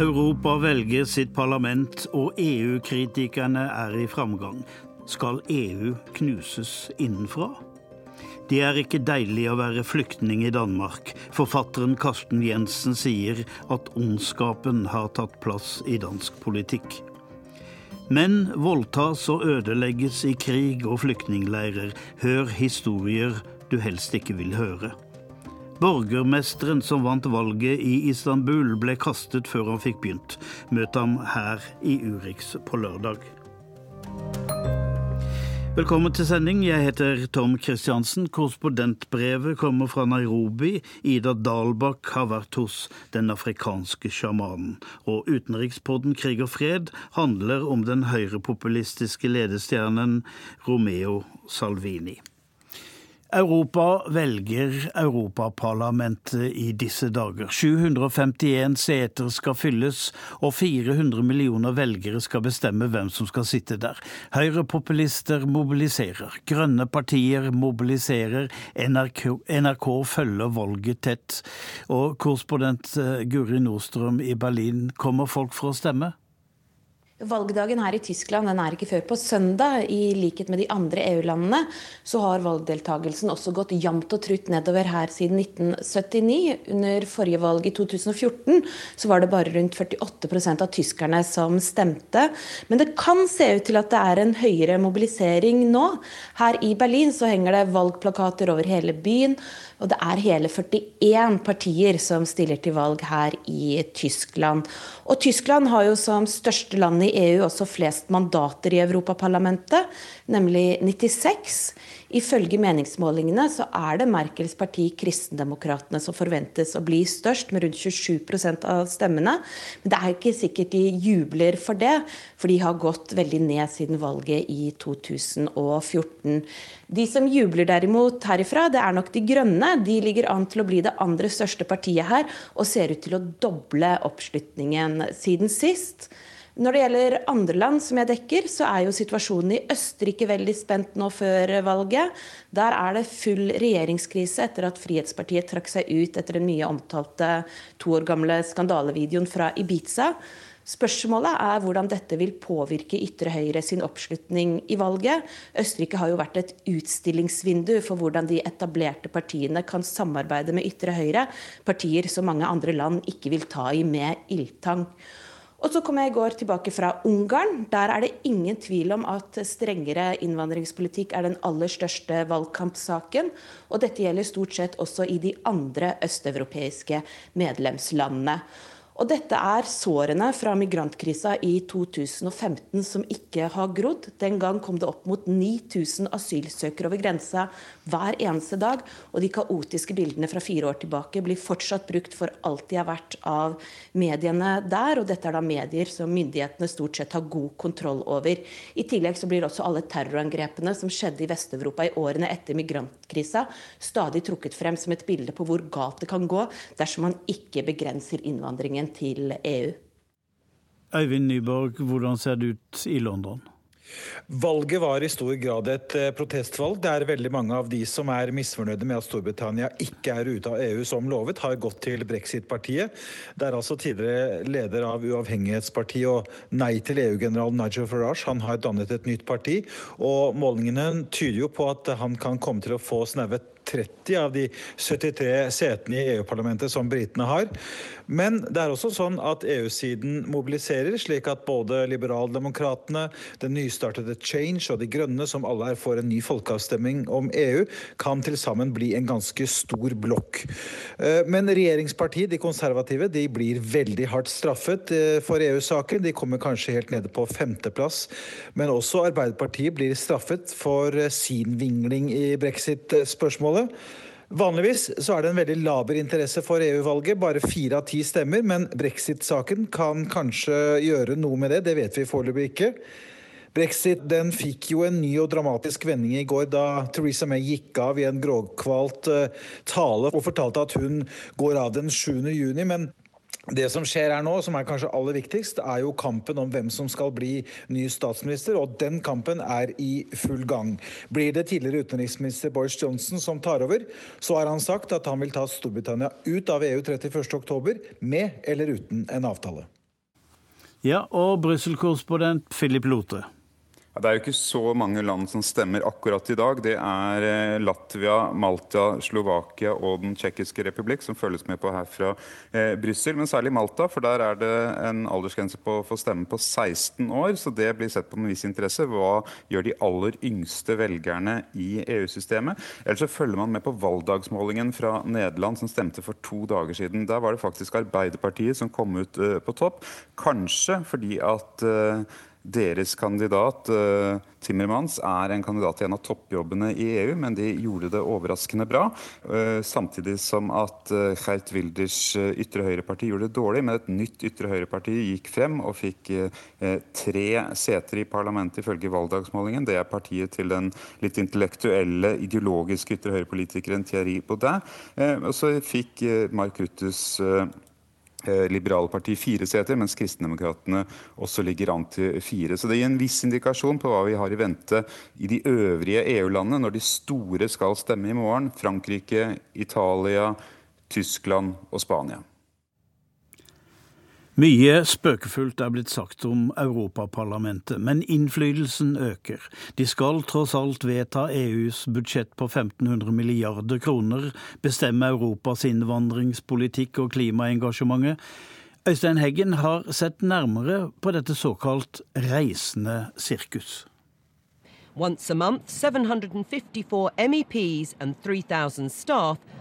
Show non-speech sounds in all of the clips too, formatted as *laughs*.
Europa velger sitt parlament, og EU-kritikerne er i framgang. Skal EU knuses innenfra? Det er ikke deilig å være flyktning i Danmark. Forfatteren Karsten Jensen sier at ondskapen har tatt plass i dansk politikk. Menn voldtas og ødelegges i krig og flyktningleirer. Hør historier du helst ikke vil høre. Borgermesteren som vant valget i Istanbul, ble kastet før han fikk begynt. Møt ham her i Urix på lørdag. Velkommen til sending. Jeg heter Tom Kristiansen. Korrespondentbrevet kommer fra Nairobi. Ida Dalbakk har vært hos den afrikanske sjamanen. Og utenrikspodden Krig og fred handler om den høyrepopulistiske ledestjernen Romeo Salvini. Europa velger Europaparlamentet i disse dager. 751 seter skal fylles, og 400 millioner velgere skal bestemme hvem som skal sitte der. Høyrepopulister mobiliserer, grønne partier mobiliserer, NRK, NRK følger valget tett. Og korrespondent eh, Guri Nordstrøm i Berlin, kommer folk for å stemme? Valgdagen her i Tyskland den er ikke før på søndag. I likhet med de andre EU-landene så har valgdeltakelsen også gått jevnt og trutt nedover her siden 1979. Under forrige valg i 2014 så var det bare rundt 48% av tyskerne som stemte. Men det kan se ut til at det er en høyere mobilisering nå. Her i Berlin så henger det valgplakater over hele byen. Og det er hele 41 partier som stiller til valg her i Tyskland. Og Tyskland har jo som største land i EU også flest mandater i Europaparlamentet, nemlig 96. Ifølge meningsmålingene så er det Merkels parti Kristendemokratene som forventes å bli størst, med rundt 27% av stemmene. Men det er ikke sikkert de jubler for det, for de har gått veldig ned siden valget i 2014. De som jubler derimot herifra, det er nok De Grønne. De ligger an til å bli det andre største partiet her, og ser ut til å doble oppslutningen siden sist. Når det gjelder andre land som jeg dekker, så er jo situasjonen i Østerrike veldig spent nå før valget. Der er det full regjeringskrise etter at Frihetspartiet trakk seg ut etter den mye omtalte to år gamle skandalevideoen fra Ibiza. Spørsmålet er hvordan dette vil påvirke ytre høyre sin oppslutning i valget. Østerrike har jo vært et utstillingsvindu for hvordan de etablerte partiene kan samarbeide med ytre høyre, partier som mange andre land ikke vil ta i med ildtang. Og så kom jeg i går tilbake fra Ungarn. Der er det ingen tvil om at strengere innvandringspolitikk er den aller største valgkampsaken. Og dette gjelder stort sett også i de andre østeuropeiske medlemslandene. Og dette er sårene fra migrantkrisa i 2015 som ikke har grodd. Den gang kom det opp mot 9000 asylsøkere over grensa hver eneste dag. Og de kaotiske bildene fra fire år tilbake blir fortsatt brukt for alt de har vært av mediene der. Og dette er da medier som myndighetene stort sett har god kontroll over. I tillegg så blir også alle terrorangrepene som skjedde i Vest-Europa i årene etter migrantkrisa, stadig trukket frem som et bilde på hvor galt det kan gå dersom man ikke begrenser innvandringen til EU. Øyvind Nyborg, hvordan ser det ut i London? Valget var i stor grad et eh, protestvalg. Det er veldig mange av de som er misfornøyde med at Storbritannia ikke er ute av EU som lovet, har gått til brexit-partiet. Det er altså tidligere leder av Uavhengighetspartiet og Nei til EU-general Nigel Farage. Han har dannet et nytt parti, og målingene tyder jo på at han kan komme til å få snaue 30 av de 73 setene i EU-parlamentet som britene har. Men det er også sånn at EU-siden mobiliserer, slik at både liberaldemokratene, den nystartede Change og De grønne, som alle er for en ny folkeavstemning om EU, kan til sammen bli en ganske stor blokk. Eh, men regjeringspartiet, de konservative, de blir veldig hardt straffet eh, for EU-saken. De kommer kanskje helt nede på femteplass. Men også Arbeiderpartiet blir straffet for eh, sin vingling i brexit-spørsmålet. Vanligvis så er det en veldig laber interesse for EU-valget, bare fire av ti stemmer. Men brexit-saken kan kanskje gjøre noe med det, det vet vi foreløpig ikke. Brexit den fikk jo en ny og dramatisk vending i går da Theresa May gikk av i en gråkvalt uh, tale og fortalte at hun går av den 7. juni. Men det som skjer her nå, som er kanskje aller viktigst, er jo kampen om hvem som skal bli ny statsminister, og den kampen er i full gang. Blir det tidligere utenriksminister Boris Johnson som tar over, så har han sagt at han vil ta Storbritannia ut av EU 31.10, med eller uten en avtale. Ja, og Brussel-korrespondent Philip Lote. Det er jo ikke så mange land som stemmer akkurat i dag. Det er eh, Latvia, Malta, Slovakia og Den tsjekkiske republikk som følges med på her fra eh, Brussel. Men særlig Malta, for der er det en aldersgrense på å få stemme på 16 år. Så det blir sett på med viss interesse. Hva gjør de aller yngste velgerne i EU-systemet? Eller så følger man med på valgdagsmålingen fra Nederland, som stemte for to dager siden. Der var det faktisk Arbeiderpartiet som kom ut eh, på topp. Kanskje fordi at eh, deres kandidat, uh, Timmermans, er en kandidat til en av toppjobbene i EU, men de gjorde det overraskende bra. Uh, samtidig som at uh, Geert Wilders ytre høyreparti gjorde det dårlig, men et nytt ytre høyreparti gikk frem og fikk tre seter i parlamentet ifølge valgdagsmålingen. Det er partiet til den litt intellektuelle, ideologiske ytre høyrepolitikeren Thierry Baudin. og så fikk Mark Ruttes Eh, liberale parti fire seter, mens Kristendemokratene også ligger an til fire. Så det gir en viss indikasjon på hva vi har i vente i de øvrige EU-landene når de store skal stemme i morgen. Frankrike, Italia, Tyskland og Spania. Mye spøkefullt er blitt sagt om Europaparlamentet, men innflytelsen øker. De skal tross alt vedta EUs budsjett på 1500 milliarder kroner, bestemme Europas innvandringspolitikk og klimaengasjementet. Øystein Heggen har sett nærmere på dette såkalt reisende sirkus. Once a month, 754 MEPs and 3000 staff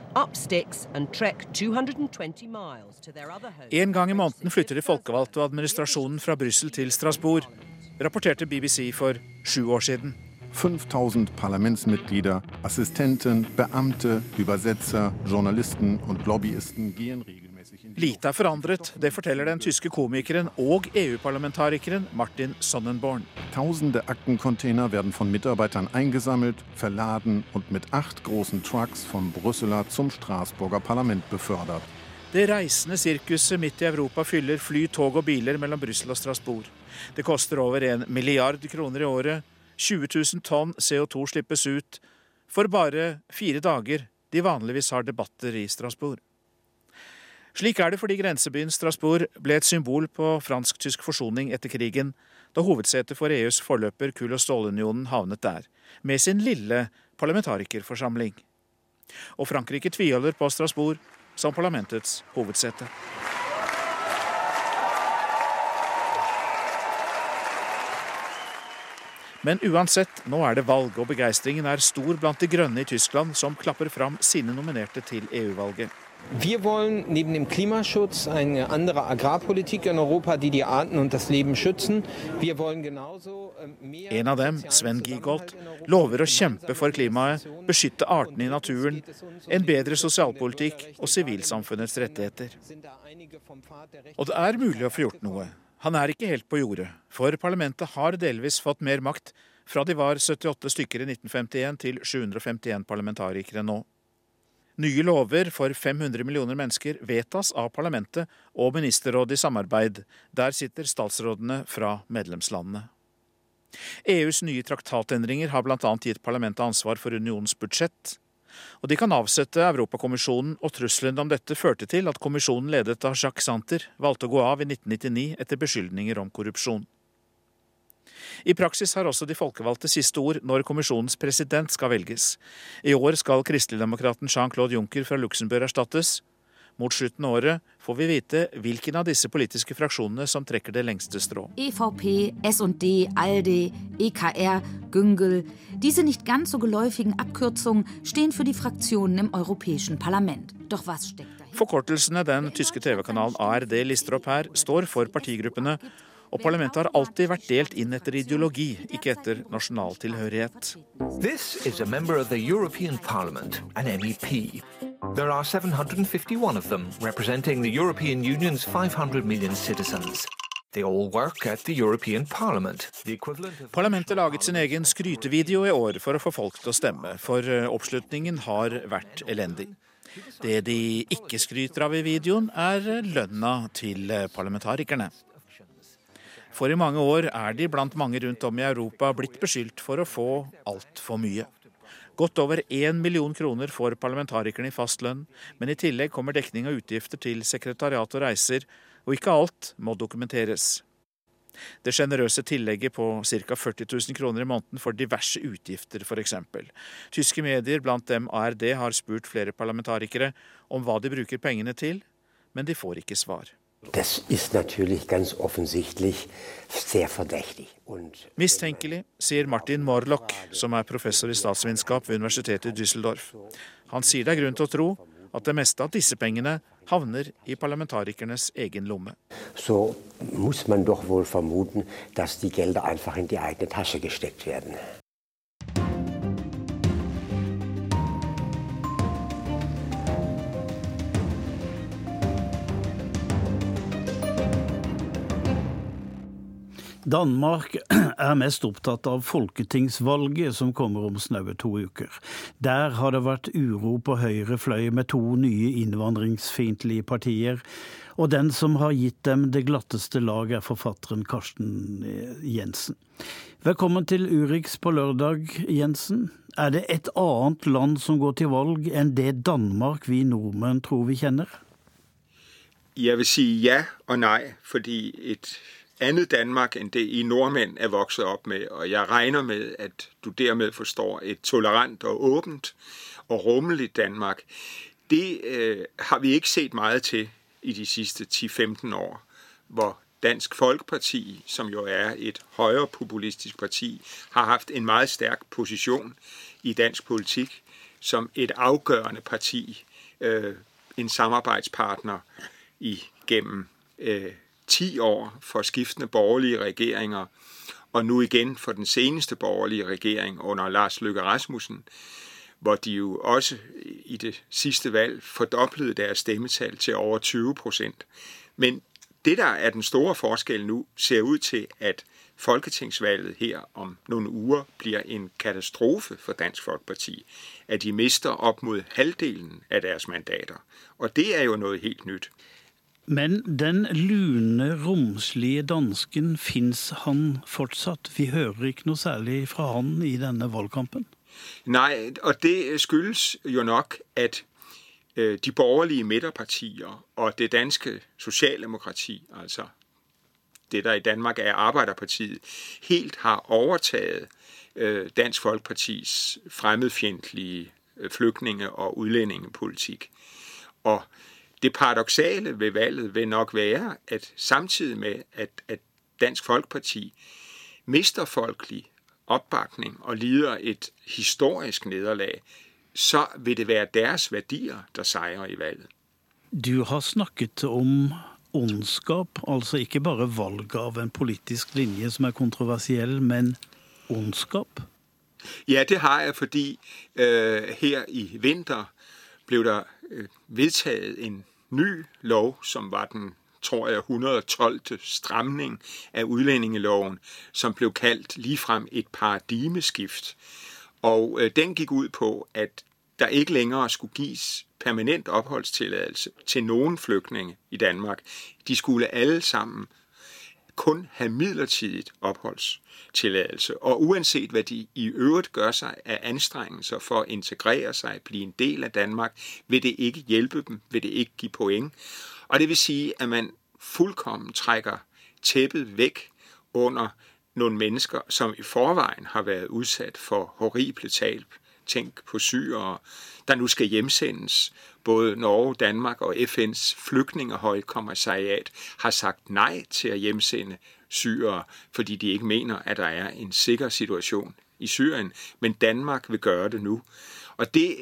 en gang i måneden flytter de folkevalgte og administrasjonen fra Brussel til Strasbourg, rapporterte BBC for sju år siden. 5000 Parlamentsmitglieder, Assistenten, Beamte, Übersetzer, Journalisten og Lobbyisten gehen regelmäßig Lite er forandret, det forteller den tyske komikeren og EU-parlamentarikeren Martin Sonnenborn. Tausende Aktencontainer werden von Mitarbeitern eingesammelt, verladen und mit acht großen Trucks vom Brüsseler zum Straßburger Parlament befördert. Det reisende sirkuset midt i Europa fyller fly, tog og biler mellom Brussel og Strasbourg. Det koster over en milliard kroner i året. 20 000 tonn CO2 slippes ut. For bare fire dager de vanligvis har debatter i Strasbourg. Slik er det fordi grensebyen Strasbourg ble et symbol på fransk-tysk forsoning etter krigen, da hovedsetet for EUs forløper Kull- og stålunionen havnet der, med sin lille parlamentarikerforsamling. Og Frankrike tviholder på Strasbourg som parlamentets hovedsete. Men uansett, nå er det valg, og begeistringen er stor blant de grønne i Tyskland, som klapper fram sine nominerte til EU-valget. Wir wollen neben dem Klimaschutz eine andere Agrarpolitik in Europa, die die Arten und das Leben schützen. Wir wollen genauso ähm, mehr En av dem, Sven Giegold, lover å kjempe for klimaet, beskytte artene i naturen, en bedre sosialpolitikk og sivilsamfunnets rettigheter. Og det er mulig å få gjort noe. Han er ikke helt på jordet, for parlamentet har delvis fått mer makt fra de var 78 stykker i 1951 til 751 parlamentarikere nå. Nye lover for 500 millioner mennesker vedtas av parlamentet og ministerrådet i samarbeid. Der sitter statsrådene fra medlemslandene. EUs nye traktatendringer har bl.a. gitt parlamentet ansvar for unionens budsjett. Og de kan avsette Europakommisjonen, og trusselen om dette førte til at kommisjonen ledet av Jacques Santer valgte å gå av i 1999 etter beskyldninger om korrupsjon. I praksis har også de folkevalgte siste ord når kommisjonens president skal velges. I år skal kristeligdemokraten Jean-Claude Juncker fra Luxembourg erstattes. Mot slutten av året får vi vite hvilken av disse politiske fraksjonene som trekker det lengste strå. EVP, SD, ALDE, EKR, Güngel. Diese nicht ganz so geläufigen Abkürzungen stehen für die Fraktionen im Europäischen Parlament. Doch was steckt? Forkortelsene den tyske TV-kanalen ARD lister opp her, står for partigruppene og parlamentet har alltid vært delt inn etter ideologi, ikke etter nasjonal tilhørighet. This is a member of the European Parliament, an MEP. There are 751 of them, representing the European Union's 500 million citizens. Parlamentet laget sin egen skrytevideo i år for å få folk til å stemme, for eh, oppslutningen har vært elendig. Det de ikke skryter av i videoen, er lønna til eh, parlamentarikerne. For i mange år er de blant mange rundt om i Europa blitt beskyldt for å få altfor mye. Godt over én million kroner får parlamentarikerne i fast lønn, men i tillegg kommer dekning av utgifter til sekretariat og reiser, og ikke alt må dokumenteres. Det sjenerøse tillegget på ca. 40 000 kroner i måneden for diverse utgifter, f.eks. Tyske medier, blant dem ARD, har spurt flere parlamentarikere om hva de bruker pengene til, men de får ikke svar. Das ist natürlich ganz offensichtlich sehr verdächtig. Mistenkelig, sier Martin Morlock, som er professor i statsvitenskap ved universitetet i Düsseldorf. Han sier det er grunn til å tro at det meste av disse pengene havner i parlamentarikernes egen lomme. Så må man doch wohl vermuten, at de Gelder einfach in die eigene Tasche gesteckt werden. Danmark *clears throat* er mest opptatt av folketingsvalget som kommer om snaue to uker. Der har det vært uro på høyre fløy med to nye innvandringsfiendtlige partier. Og den som har gitt dem det glatteste lag, er forfatteren Karsten eh, Jensen. Velkommen til Urix på lørdag, Jensen. Er det et annet land som går til valg enn det Danmark vi nordmenn tror vi kjenner? Jeg vil si ja og nei, fordi et andet Danmark end det I nordmænd er vokset op med, og jeg regner med, at du dermed forstår et tolerant og åbent og rummeligt Danmark. Det øh, har vi ikke set meget til i de sidste 10-15 år, hvor Dansk Folkeparti, som jo er et højere populistisk parti, har haft en meget stærk position i dansk politik som et afgørende parti, øh, en samarbejdspartner igennem øh, 10 år for skiftende borgerlige regeringer, og nu igen for den seneste borgerlige regering under Lars Løkke Rasmussen, hvor de jo også i det sidste valg fordoblede deres stemmetal til over 20 procent. Men det, der er den store forskel nu, ser ud til, at folketingsvalget her om nogle uger bliver en katastrofe for Dansk Folkeparti, at de mister op mod halvdelen af deres mandater. Og det er jo noget helt nyt. Men den lune, romslige dansken, fins han fortsatt? Vi hører ikke noe særlig fra han i denne valgkampen. Nei, og det skyldes jo nok at øh, de borgerlige midterpartier og det danske sosialdemokrati, altså det der i Danmark er Arbeiderpartiet, helt har overtaget øh, Dansk Folkepartis fremmedfjendtlige flyktninge- og udlændingepolitik. Og det paradoxale ved valget vil nok være, at samtidig med, at, at Dansk Folkeparti mister folkelig opbakning og lider et historisk nederlag, så vil det være deres verdier, der seirer i valget. Du har snakket om ondskap, altså ikke bare valget av en politisk linje som er kontroversiell, men ondskap? Ja, det har jeg, fordi øh, her i vinter blev der vedtaget en ny lov, som var den tror jeg, 112. stramning af udlændingeloven, som blev kaldt ligefrem et paradigmeskift. Og øh, den gik ud på, at der ikke længere skulle gives permanent opholdstilladelse til nogen flygtninge i Danmark. De skulle alle sammen kun have midlertidigt opholdstilladelse. Og uanset hvad de i øvrigt gør sig af anstrengelser for at integrere sig, blive en del af Danmark, vil det ikke hjælpe dem, vil det ikke give point. Og det vil sige, at man fuldkommen trækker tæppet væk under nogle mennesker, som i forvejen har været udsat for horrible tab. Tænk på syrere, der nu skal hjemsendes. Både Norge, Danmark og FN's flygtningehøjkommissariat har sagt nej til at hjemsende syrere, fordi de ikke mener, at der er en sikker situation i Syrien. Men Danmark vil gøre det nu. Og det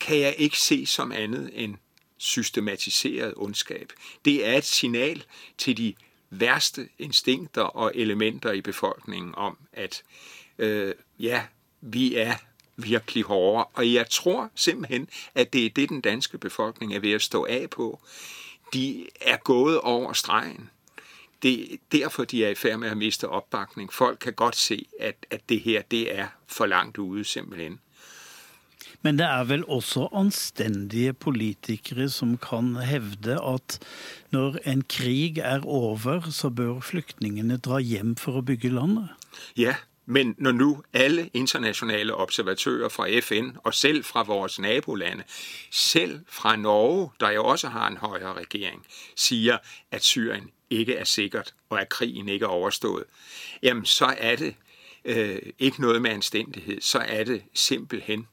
kan jeg ikke se som andet end systematiseret ondskab. Det er et signal til de værste instinkter og elementer i befolkningen om, at øh, ja, vi er virkelig hårde. Og jeg tror simpelthen, at det er det, den danske befolkning er ved at stå av på. De er gået over stregen. Det er derfor, de er i færd med at miste opbakning. Folk kan godt se, at, at det her det er for langt ude simpelthen. Men det er vel også anstendige politikere som kan hevde at når en krig er over, så bør flyktningene dra hjem for å bygge landet? Ja, men når nu alle internationale observatører fra FN, og selv fra vores nabolande, selv fra Norge, der jo også har en højere regering, siger, at Syrien ikke er sikkert, og at krigen ikke er overstået, jamen så er det øh, ikke noget med anstendighet. Så er det simpelthen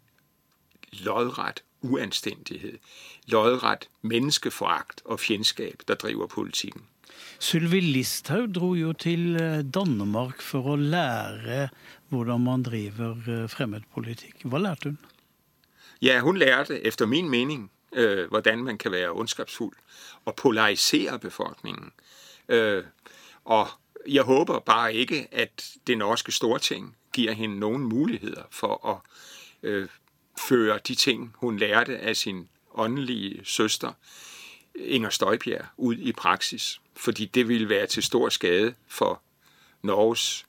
lodret uanstendighet. lodret menneskeforagt og fjendskab, der driver politikken. Sylvi Listhaug dro jo til øh, Danmark for å lære hvordan man driver øh, fremmedpolitikk. Hva lærte hun? Ja, hun lærte etter min mening, øh, hvordan man kan være ondskapsfull og polarisere befolkningen. Øh, og jeg håper bare ikke, at det norske storting gir henne noen muligheter for at øh, føre de ting, hun lærte av sin åndelige søster, Inger Støjbjerg, ut i praksis. Fordi det ville være til stor skade for Norges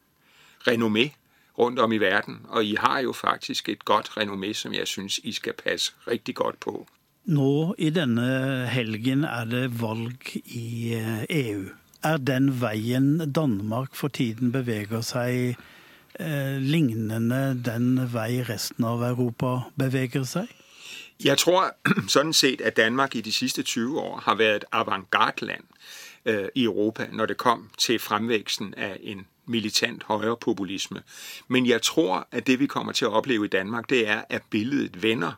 renommé rundt om i verden. Og I har jo faktisk et godt renommé, som jeg synes, I skal passe riktig godt på. Nå i denne helgen er det valg i EU. Er den veien Danmark for tiden beveger seg eh, lignende den vei resten av Europa beveger seg? Jeg tror *clears throat* sådan set, at Danmark i de siste 20 år har vært et avantgarde-land i Europa, når det kom til fremvæksten af en militant højrepopulisme. Men jeg tror, at det vi kommer til at opleve i Danmark, det er, at billedet vender,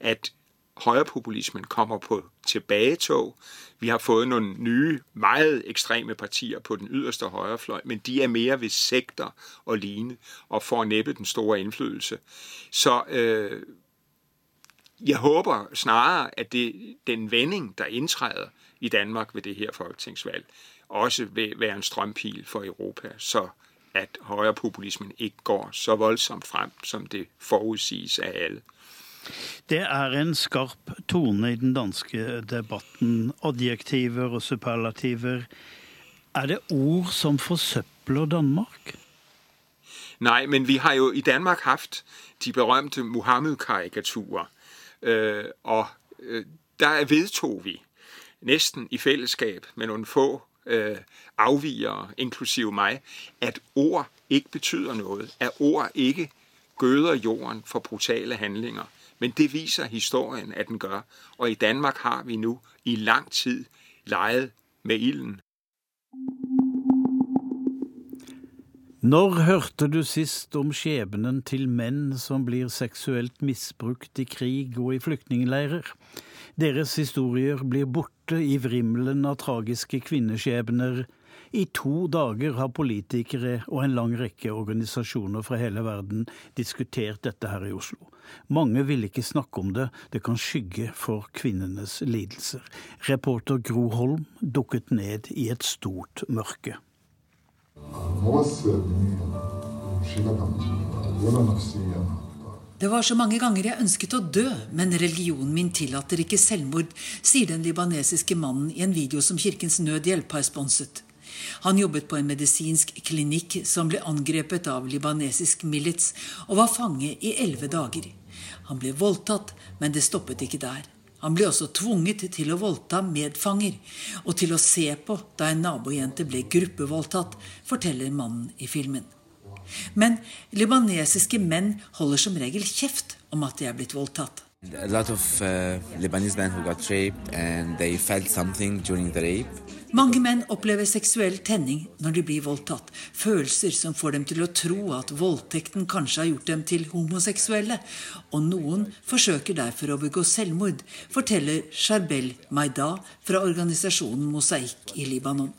at højrepopulismen kommer på tilbagetog. Vi har fået nogle nye, meget ekstreme partier på den yderste højrefløj, men de er mere ved sekter og ligne, og får næppe den store indflydelse. Så øh, jeg håber snarere, at det, den vending, der indtræder i Danmark ved det her folketingsvalg, også vil være en strømpil for Europa, så at højrepopulismen ikke går så voldsomt frem, som det forudsiges af alle. Det er en skarp tone i den danske debatten. Adjektiver og superlativer. Er det ord som forsøpler Danmark? Nej, men vi har jo i Danmark haft de berømte Mohammed-karikaturer, øh, og øh, der vedtog vi næsten i fællesskab med nogle få øh, afvigere, inklusive mig, at ord ikke betyder noget, at ord ikke gøder jorden for brutale handlinger. Men det viser historien, at den gør. Og i Danmark har vi nu i lang tid leget med ilden. Når hørte du sist om skjebnen til menn som blir seksuelt misbrukt i krig og i flyktningleirer? Deres historier blir borte i vrimmelen av tragiske kvinneskjebner. I to dager har politikere og en lang rekke organisasjoner fra hele verden diskutert dette her i Oslo. Mange vil ikke snakke om det, det kan skygge for kvinnenes lidelser. Reporter Gro Holm dukket ned i et stort mørke. Det var så mange ganger jeg ønsket å dø, men religionen min tillater ikke selvmord, sier den libanesiske mannen i en video som Kirkens Nødhjelp har sponset. Han jobbet på en medisinsk klinikk som ble angrepet av libanesisk milits, og var fange i elleve dager. Han ble voldtatt, men det stoppet ikke der. Han ble også tvunget til å voldta medfanger, og til å se på da en nabojente ble gruppevoldtatt, forteller mannen i filmen. Men libanesiske menn holder som regel kjeft om at de er blitt voldtatt. A lot of uh, Lebanese men who got raped and they felt something during the rape. Mange menn opplever seksuell tenning når de blir voldtatt. Følelser som får dem til å tro at voldtekten kanskje har gjort dem til homoseksuelle. Og noen forsøker derfor å begå selvmord, forteller Sharbel Maida fra organisasjonen Mosaikk i Libanon.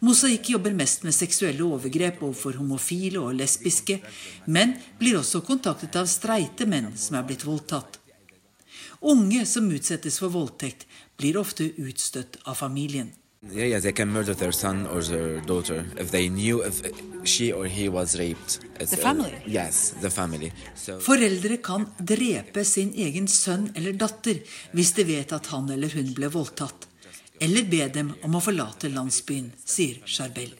Mosaikk jobber mest med seksuelle overgrep overfor homofile og lesbiske, men blir også kontaktet av streite menn som er blitt voldtatt. Unge som utsettes for voldtekt, blir ofte utstøtt av familien. Yeah, yeah, they can murder their son or their daughter if they knew if she or he was raped. It's, The family? Uh, yes, the family. So, Foreldre kan drepe sin egen sønn eller datter hvis de vet at han eller hun ble voldtatt. Eller be dem om å forlate landsbyen, sier Charbel.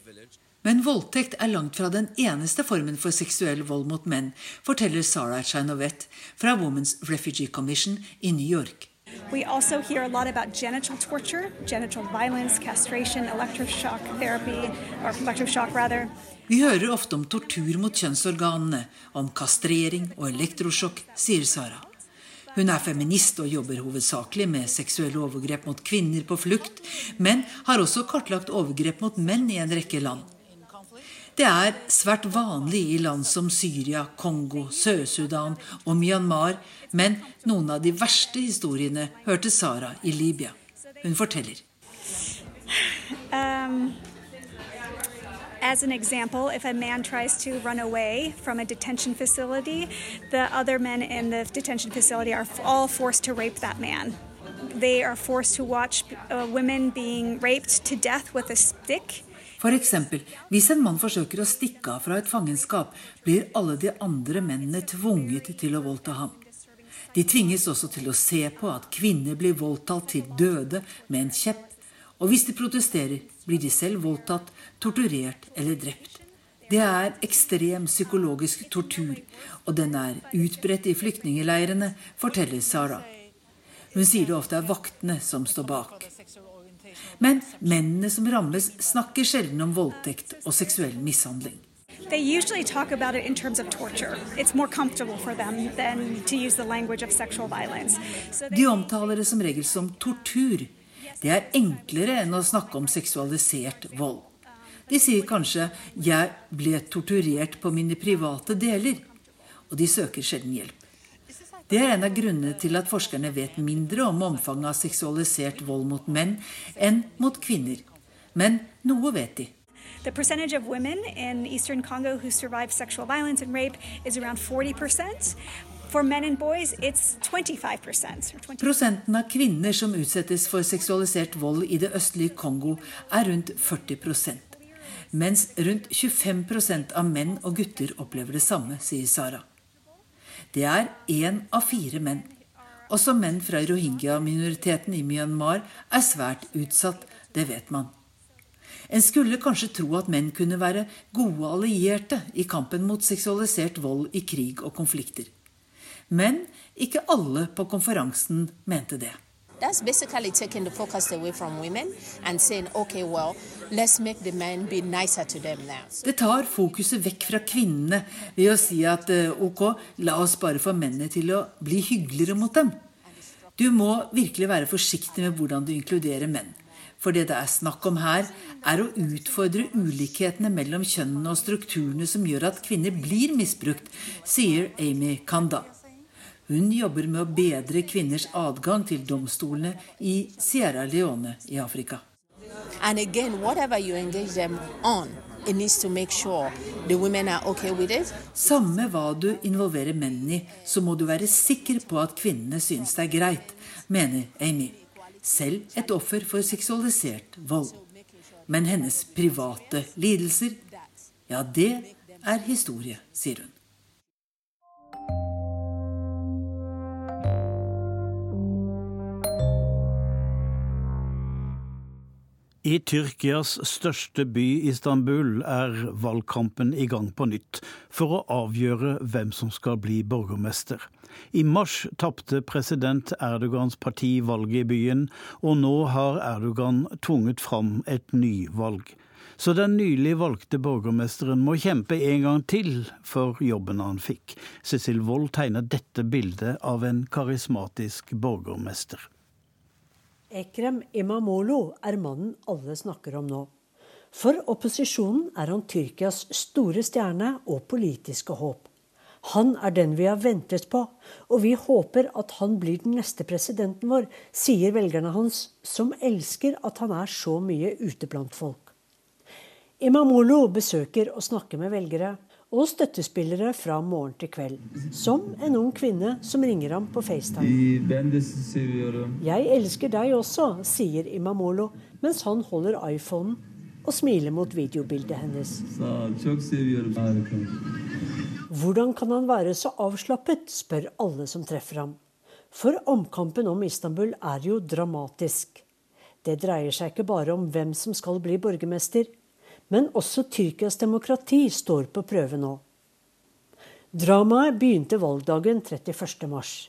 Men voldtekt er langt fra den eneste formen for seksuell vold mot menn, forteller Sara Chinovet fra Women's Refugee Commission i New York. We also hear a lot about genital torture, genital violence, castration, electroshock therapy, or electroshock rather. Vi hører ofte om tortur mot kjønnsorganene, om kastrering og elektrosjokk, sier Sara. Hun er feminist og jobber hovedsakelig med seksuelle overgrep mot kvinner på flukt, men har også kartlagt overgrep mot menn i en rekke land. Det er svært vanlig i land som Syria, Kongo, Sør-Sudan og Myanmar, men noen av de verste historiene hørte Sara i Libya. Hun forteller. Um, As an example, if a man tries to run away from a detention facility, the other men in the detention facility are all forced to rape that man. They are forced to watch uh, women being raped to death with a stick. Eksempel, hvis en mann forsøker å stikke av fra et fangenskap, blir alle de andre mennene tvunget til å voldta ham. De tvinges også til å se på at kvinner blir voldtatt til døde med en kjepp, og hvis de protesterer, blir de selv voldtatt, torturert eller drept. Det er ekstrem psykologisk tortur, og den er utbredt i flyktningleirene, forteller Sara. Hun sier det ofte er vaktene som står bak. Men mennene som rammes, snakker sjelden om voldtekt og seksuell mishandling. They usually talk about it in terms of torture. It's more comfortable for them than to use the language of sexual violence. So De omtaler det som regel som tortur, det er enklere enn å snakke om seksualisert vold. De sier kanskje 'jeg ble torturert på mine private deler', og de søker sjelden hjelp. Det er en av grunnene til at forskerne vet mindre om omfanget av seksualisert vold mot menn enn mot kvinner. Men noe vet de. The percentage of women in eastern Congo who survive sexual violence and rape is around 40 Prosenten av kvinner som utsettes for seksualisert vold i det østlige Kongo, er rundt 40% mens rundt 25% av menn og gutter opplever det samme, sier Sara. Det er én av fire menn. Også menn fra rohingya-minoriteten i Myanmar er svært utsatt, det vet man. En skulle kanskje tro at menn kunne være gode allierte i kampen mot seksualisert vold i krig og konflikter. Men ikke alle på konferansen mente det. That's basically taking the focus away from women and saying, okay, well, let's make the men be nicer to them now. Det tar fokuset vekk fra kvinnene ved å si at eh, ok, la oss bare få mennene til å bli hyggeligere mot dem. Du må virkelig være forsiktig med hvordan du inkluderer menn. For det det er snakk om her, er å utfordre ulikhetene mellom kjønnene og strukturene som gjør at kvinner blir misbrukt, sier Amy Kanda. Hun jobber med å bedre kvinners adgang til domstolene i Sierra Leone i Afrika. Again, on, sure okay Samme hva du involverer mennene i, så må du være sikker på at kvinnene synes det er greit, mener Amy. Selv et offer for seksualisert vold. Men hennes private lidelser, ja, det er historie, sier hun. I Tyrkias største by, Istanbul, er valgkampen i gang på nytt for å avgjøre hvem som skal bli borgermester. I mars tapte president Erdogans parti valget i byen, og nå har Erdogan tvunget fram et nyvalg. Så den nylig valgte borgermesteren må kjempe en gang til for jobben han fikk. Cecil Wold tegner dette bildet av en karismatisk borgermester. Ekrem Imamolo er mannen alle snakker om nå. For opposisjonen er han Tyrkias store stjerne og politiske håp. Han er den vi har ventet på, og vi håper at han blir den neste presidenten vår, sier velgerne hans, som elsker at han er så mye ute blant folk. Imamolo besøker og snakker med velgere, og støttespillere fra morgen til kveld. Som en ung kvinne som ringer ham på FaceTime. Jeg elsker deg også, sier Imamolo mens han holder iPhonen og smiler mot videobildet hennes. Hvordan kan han være så avslappet, spør alle som treffer ham. For omkampen om Istanbul er jo dramatisk. Det dreier seg ikke bare om hvem som skal bli borgermester, men også Tyrkias demokrati står på prøve nå. Dramaet begynte valgdagen 31.3.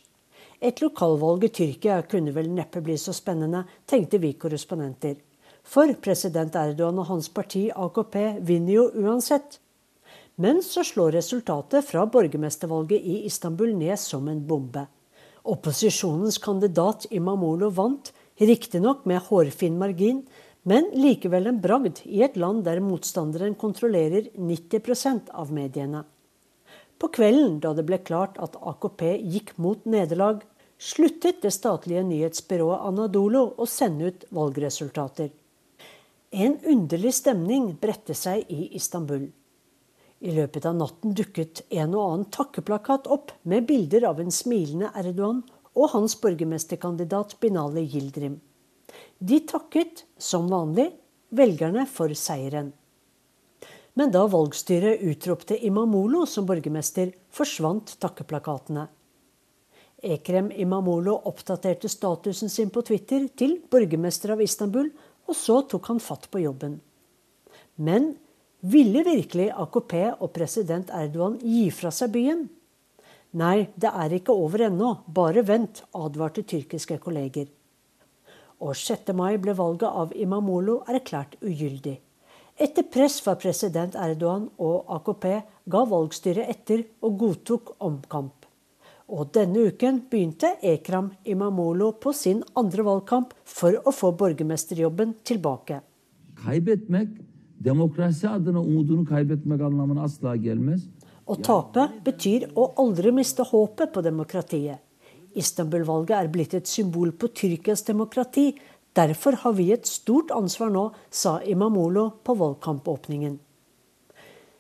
Et lokalvalg i Tyrkia kunne vel neppe bli så spennende, tenkte vi korrespondenter. For president Erdogan og hans parti AKP vinner jo uansett. Men så slår resultatet fra borgermestervalget i Istanbul ned som en bombe. Opposisjonens kandidat Imamolo vant, riktignok med hårfin margin, men likevel en bragd i et land der motstanderen kontrollerer 90% av mediene. På kvelden da det ble klart at AKP gikk mot nederlag, sluttet det statlige nyhetsbyrået Anadolo å sende ut valgresultater. En underlig stemning bredte seg i Istanbul. I løpet av natten dukket en og annen takkeplakat opp med bilder av en smilende Erdogan og hans borgermesterkandidat Binali Yildirim. De takket, som vanlig, velgerne for seieren. Men da valgstyret utropte Imamolo som borgermester, forsvant takkeplakatene. Ekrem Imamolo oppdaterte statusen sin på Twitter til borgermester av Istanbul, og så tok han fatt på jobben. Men ville virkelig AKP og president Erdogan gi fra seg byen? Nei, det er ikke over ennå, bare vent, advarte tyrkiske kolleger. Og 6. mai ble valget av Imamolo erklært ugyldig. Etter press fra president Erdogan og AKP ga valgstyret etter og godtok omkamp. Og denne uken begynte Ekram Imamolo på sin andre valgkamp for å få borgermesterjobben tilbake. Å tape betyr å aldri miste håpet på demokratiet. Istanbul-valget er blitt et symbol på Tyrkias demokrati. Derfor har vi et stort ansvar nå, sa Imamolo på valgkampåpningen.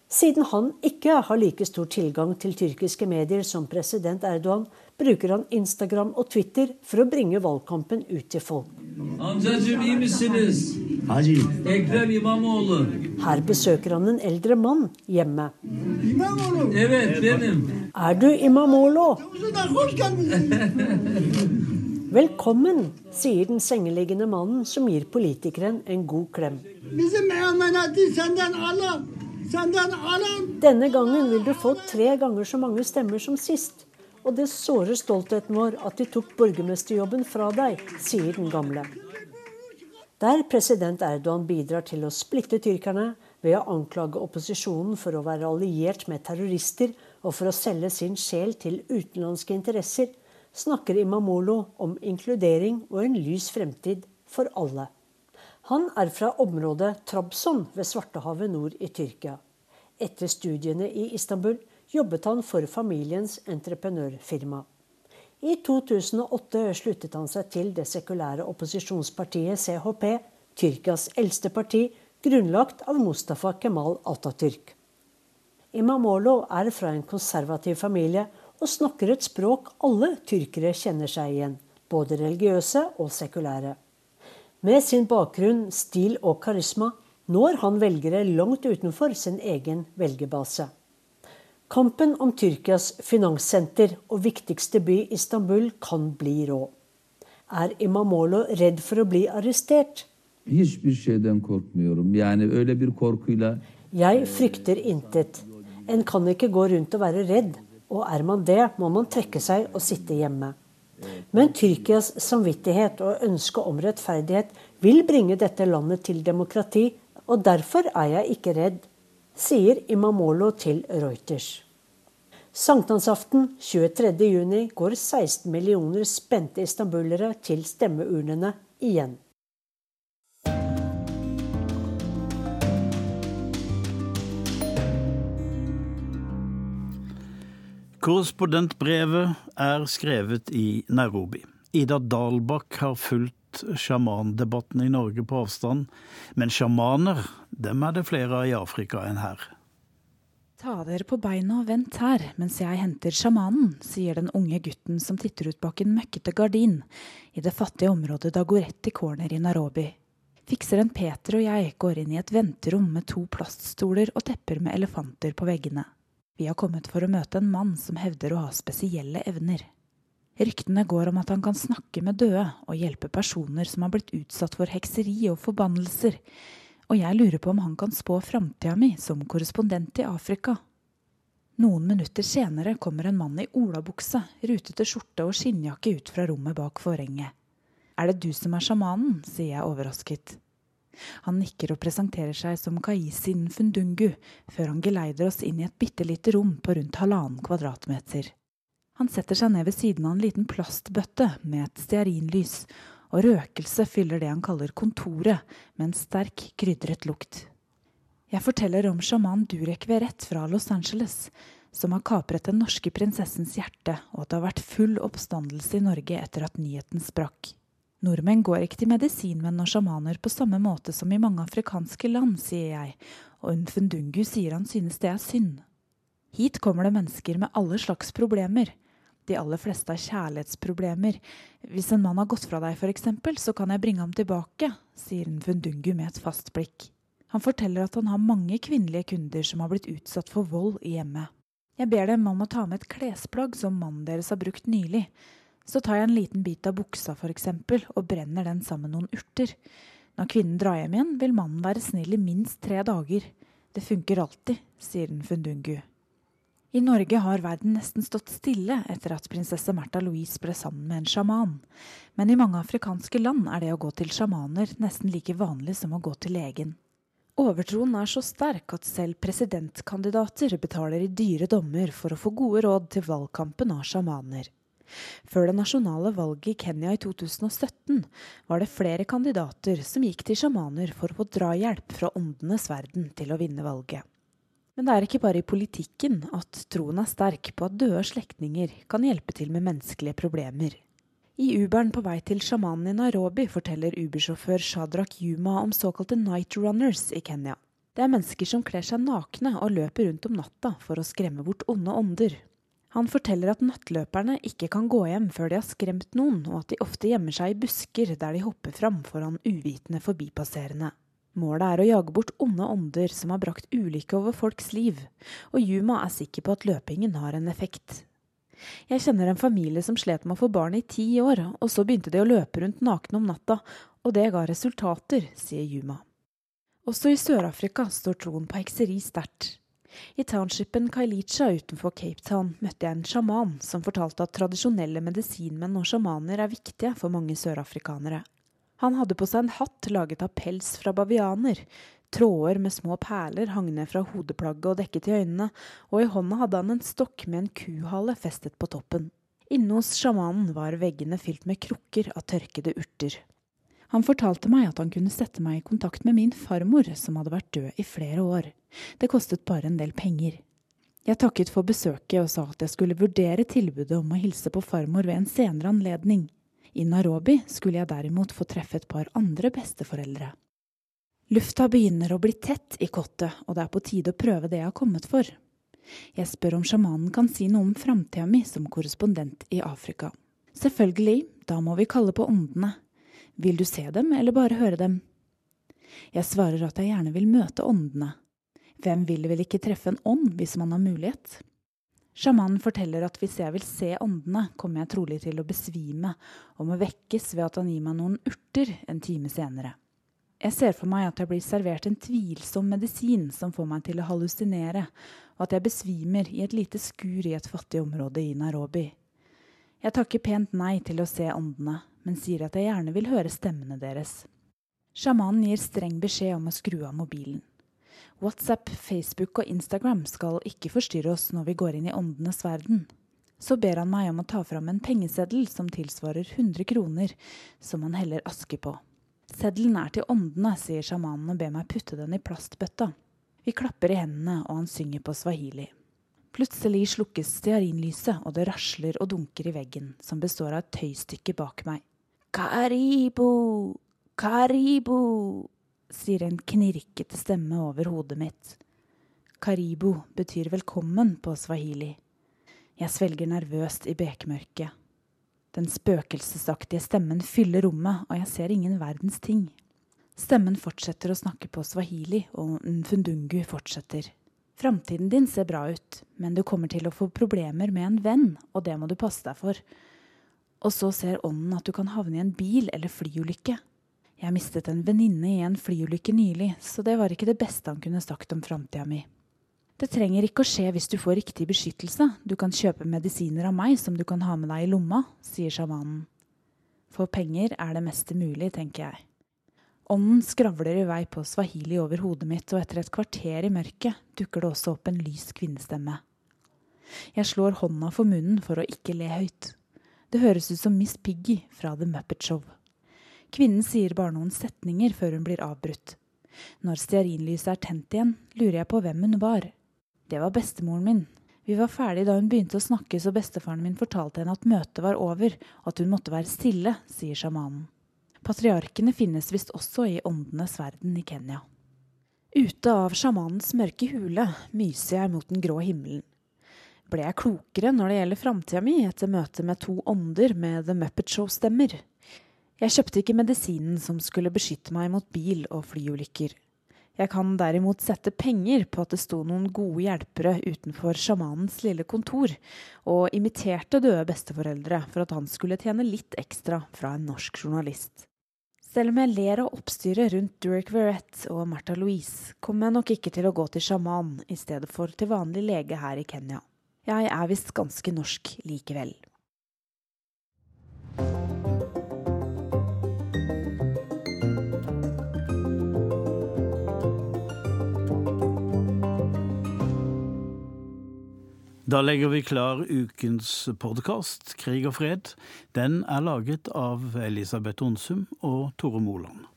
Siden han ikke har like stor tilgang til tyrkiske medier som president Erdogan, bruker han Instagram og Twitter for å bringe valgkampen ut til folk. Her besøker han en eldre mann hjemme. Er du Imamolo? *laughs* Velkommen, sier den sengeliggende mannen, som gir politikeren en god klem. Denne gangen vil du få tre ganger så mange stemmer som sist. Og det sårer stoltheten vår at de tok borgermesterjobben fra deg, sier den gamle. Der president Erdogan bidrar til å splitte tyrkerne ved å anklage opposisjonen for å være alliert med terrorister og for å selge sin sjel til utenlandske interesser, snakker Imamolo om inkludering og en lys fremtid for alle. Han er fra området Trabzon ved Svartehavet nord i Tyrkia. Etter studiene i Istanbul jobbet han for familiens entreprenørfirma. I 2008 sluttet han seg til det sekulære opposisjonspartiet CHP, Tyrkias eldste parti, grunnlagt av Mustafa Kemal Atatürk. Imamolo er fra en konservativ familie og snakker et språk alle tyrkere kjenner seg igjen, både religiøse og sekulære. Med sin bakgrunn, stil og karisma når han velgere langt utenfor sin egen velgerbase. Kampen om Tyrkias finanssenter og viktigste by Istanbul kan bli rå. Er Imamolo redd for å bli arrestert? Jeg frykter intet. En kan ikke gå rundt og være redd, og er man det, må man trekke seg og sitte hjemme. Men Tyrkias samvittighet og ønske om rettferdighet vil bringe dette landet til demokrati, og derfor er jeg ikke redd, sier Imamolo til Reuters. Sankthansaften 23.6 går 16 millioner spente istanbulere til stemmeurnene igjen. Korrespondentbrevet er skrevet i Nairobi. Ida Dalbakk har fulgt sjamandebatten i Norge på avstand, men sjamaner, dem er det flere av i Afrika enn her. Ta dere på beina og vent her mens jeg henter sjamanen, sier den unge gutten som titter ut bak en møkkete gardin i det fattige området Dagoretti Corner i Nairobi. Fikseren Peter og jeg går inn i et venterom med to plaststoler og tepper med elefanter på veggene. Vi har kommet for å møte en mann som hevder å ha spesielle evner. Ryktene går om at han kan snakke med døde og hjelpe personer som har blitt utsatt for hekseri og forbannelser, og jeg lurer på om han kan spå framtida mi som korrespondent i Afrika. Noen minutter senere kommer en mann i olabukse, rutete skjorte og skinnjakke ut fra rommet bak forhenget. Er det du som er sjamanen? sier jeg overrasket. Han nikker og presenterer seg som Kaisi Nfundungu, før han geleider oss inn i et bitte lite rom på rundt halvannen kvadratmeter. Han setter seg ned ved siden av en liten plastbøtte med et stearinlys, og røkelse fyller det han kaller kontoret, med en sterk, krydret lukt. Jeg forteller om sjaman Durek Verrett fra Los Angeles, som har kapret den norske prinsessens hjerte, og at det har vært full oppstandelse i Norge etter at nyheten sprakk. Nordmenn går ikke til medisinmenn og sjamaner på samme måte som i mange afrikanske land, sier jeg, og Unfundungu sier han synes det er synd. Hit kommer det mennesker med alle slags problemer. De aller fleste har kjærlighetsproblemer. Hvis en mann har gått fra deg, f.eks., så kan jeg bringe ham tilbake, sier Nfundungu med et fast blikk. Han forteller at han har mange kvinnelige kunder som har blitt utsatt for vold i hjemmet. Jeg ber dem om å ta med et klesplagg som mannen deres har brukt nylig. Så tar jeg en liten bit av buksa f.eks. og brenner den sammen med noen urter. Når kvinnen drar hjem igjen, vil mannen være snill i minst tre dager. Det funker alltid, sier Nfundungu. I Norge har verden nesten stått stille etter at prinsesse Märtha Louise ble sammen med en sjaman. Men i mange afrikanske land er det å gå til sjamaner nesten like vanlig som å gå til legen. Overtroen er så sterk at selv presidentkandidater betaler i dyre dommer for å få gode råd til valgkampen av sjamaner. Før det nasjonale valget i Kenya i 2017 var det flere kandidater som gikk til sjamaner for å få drahjelp fra åndenes verden til å vinne valget. Men det er ikke bare i politikken at troen er sterk på at døde slektninger kan hjelpe til med menneskelige problemer. I Uberen på vei til sjamanen i Nairobi forteller Uber-sjåfør Shadrach Yuma om såkalte night runners i Kenya. Det er mennesker som kler seg nakne og løper rundt om natta for å skremme bort onde ånder. Han forteller at nattløperne ikke kan gå hjem før de har skremt noen, og at de ofte gjemmer seg i busker der de hopper fram foran uvitende forbipasserende. Målet er å jage bort onde ånder som har brakt ulykke over folks liv, og Yuma er sikker på at løpingen har en effekt. Jeg kjenner en familie som slet med å få barn i ti år, og så begynte de å løpe rundt nakne om natta, og det ga resultater, sier Yuma. Også i Sør-Afrika står troen på hekseri sterkt. I townshipen Kailicha utenfor Cape Town møtte jeg en sjaman som fortalte at tradisjonelle medisinmenn og sjamaner er viktige for mange sørafrikanere. Han hadde på seg en hatt laget av pels fra bavianer. Tråder med små perler hang ned fra hodeplagget og dekket i øynene, og i hånda hadde han en stokk med en kuhale festet på toppen. Inne hos sjamanen var veggene fylt med krukker av tørkede urter. Han fortalte meg at han kunne sette meg i kontakt med min farmor, som hadde vært død i flere år. Det kostet bare en del penger. Jeg takket for besøket og sa at jeg skulle vurdere tilbudet om å hilse på farmor ved en senere anledning. I Narobi skulle jeg derimot få treffe et par andre besteforeldre. Lufta begynner å bli tett i kottet, og det er på tide å prøve det jeg har kommet for. Jeg spør om sjamanen kan si noe om framtida mi som korrespondent i Afrika. Selvfølgelig, da må vi kalle på åndene. Vil du se dem, eller bare høre dem? Jeg svarer at jeg gjerne vil møte åndene. Hvem vil vel ikke treffe en ånd hvis man har mulighet? Sjamanen forteller at hvis jeg vil se åndene, kommer jeg trolig til å besvime og må vekkes ved at han gir meg noen urter en time senere. Jeg ser for meg at jeg blir servert en tvilsom medisin som får meg til å hallusinere, og at jeg besvimer i et lite skur i et fattig område i Nairobi. Jeg takker pent nei til å se åndene, men sier at jeg gjerne vil høre stemmene deres. Sjamanen gir streng beskjed om å skru av mobilen. WhatsApp, Facebook og Instagram skal ikke forstyrre oss når vi går inn i åndenes verden. Så ber han meg om å ta fram en pengeseddel som tilsvarer 100 kroner, som han heller aske på. Seddelen er til åndene, sier sjamanen og ber meg putte den i plastbøtta. Vi klapper i hendene, og han synger på swahili. Plutselig slukkes stearinlyset, og det rasler og dunker i veggen, som består av et tøystykke bak meg. Karibo! Karibo! sier en knirkete stemme over hodet mitt. Karibo betyr velkommen på swahili. Jeg svelger nervøst i bekmørket. Den spøkelsesaktige stemmen fyller rommet, og jeg ser ingen verdens ting. Stemmen fortsetter å snakke på swahili, og Nfundungu fortsetter. Framtiden din ser bra ut, men du kommer til å få problemer med en venn, og det må du passe deg for. Og så ser ånden at du kan havne i en bil- eller flyulykke. Jeg mistet en venninne i en flyulykke nylig, så det var ikke det beste han kunne sagt om framtida mi. Det trenger ikke å skje hvis du får riktig beskyttelse, du kan kjøpe medisiner av meg som du kan ha med deg i lomma, sier sjamanen. For penger er det meste mulig, tenker jeg. Ånden skravler i vei på swahili over hodet mitt, og etter et kvarter i mørket dukker det også opp en lys kvinnestemme. Jeg slår hånda for munnen for å ikke le høyt. Det høres ut som Miss Piggy fra The Muppet Show. Kvinnen sier bare noen setninger før hun blir avbrutt. Når stearinlyset er tent igjen, lurer jeg på hvem hun var. Det var bestemoren min. Vi var ferdig da hun begynte å snakke, så bestefaren min fortalte henne at møtet var over, og at hun måtte være stille, sier sjamanen. Patriarkene finnes visst også i åndenes verden i Kenya. Ute av sjamanens mørke hule myser jeg mot den grå himmelen. Ble jeg klokere når det gjelder framtida mi etter møtet med to ånder med The Muppet Show-stemmer? Jeg kjøpte ikke medisinen som skulle beskytte meg mot bil- og flyulykker. Jeg kan derimot sette penger på at det sto noen gode hjelpere utenfor sjamanens lille kontor og imiterte døde besteforeldre for at han skulle tjene litt ekstra fra en norsk journalist. Selv om jeg ler av oppstyret rundt Durek Verrett og Martha Louise, kommer jeg nok ikke til å gå til sjaman i stedet for til vanlig lege her i Kenya. Jeg er visst ganske norsk likevel. Da legger vi klar ukens podkast, 'Krig og fred'. Den er laget av Elisabeth Onsum og Tore Moland.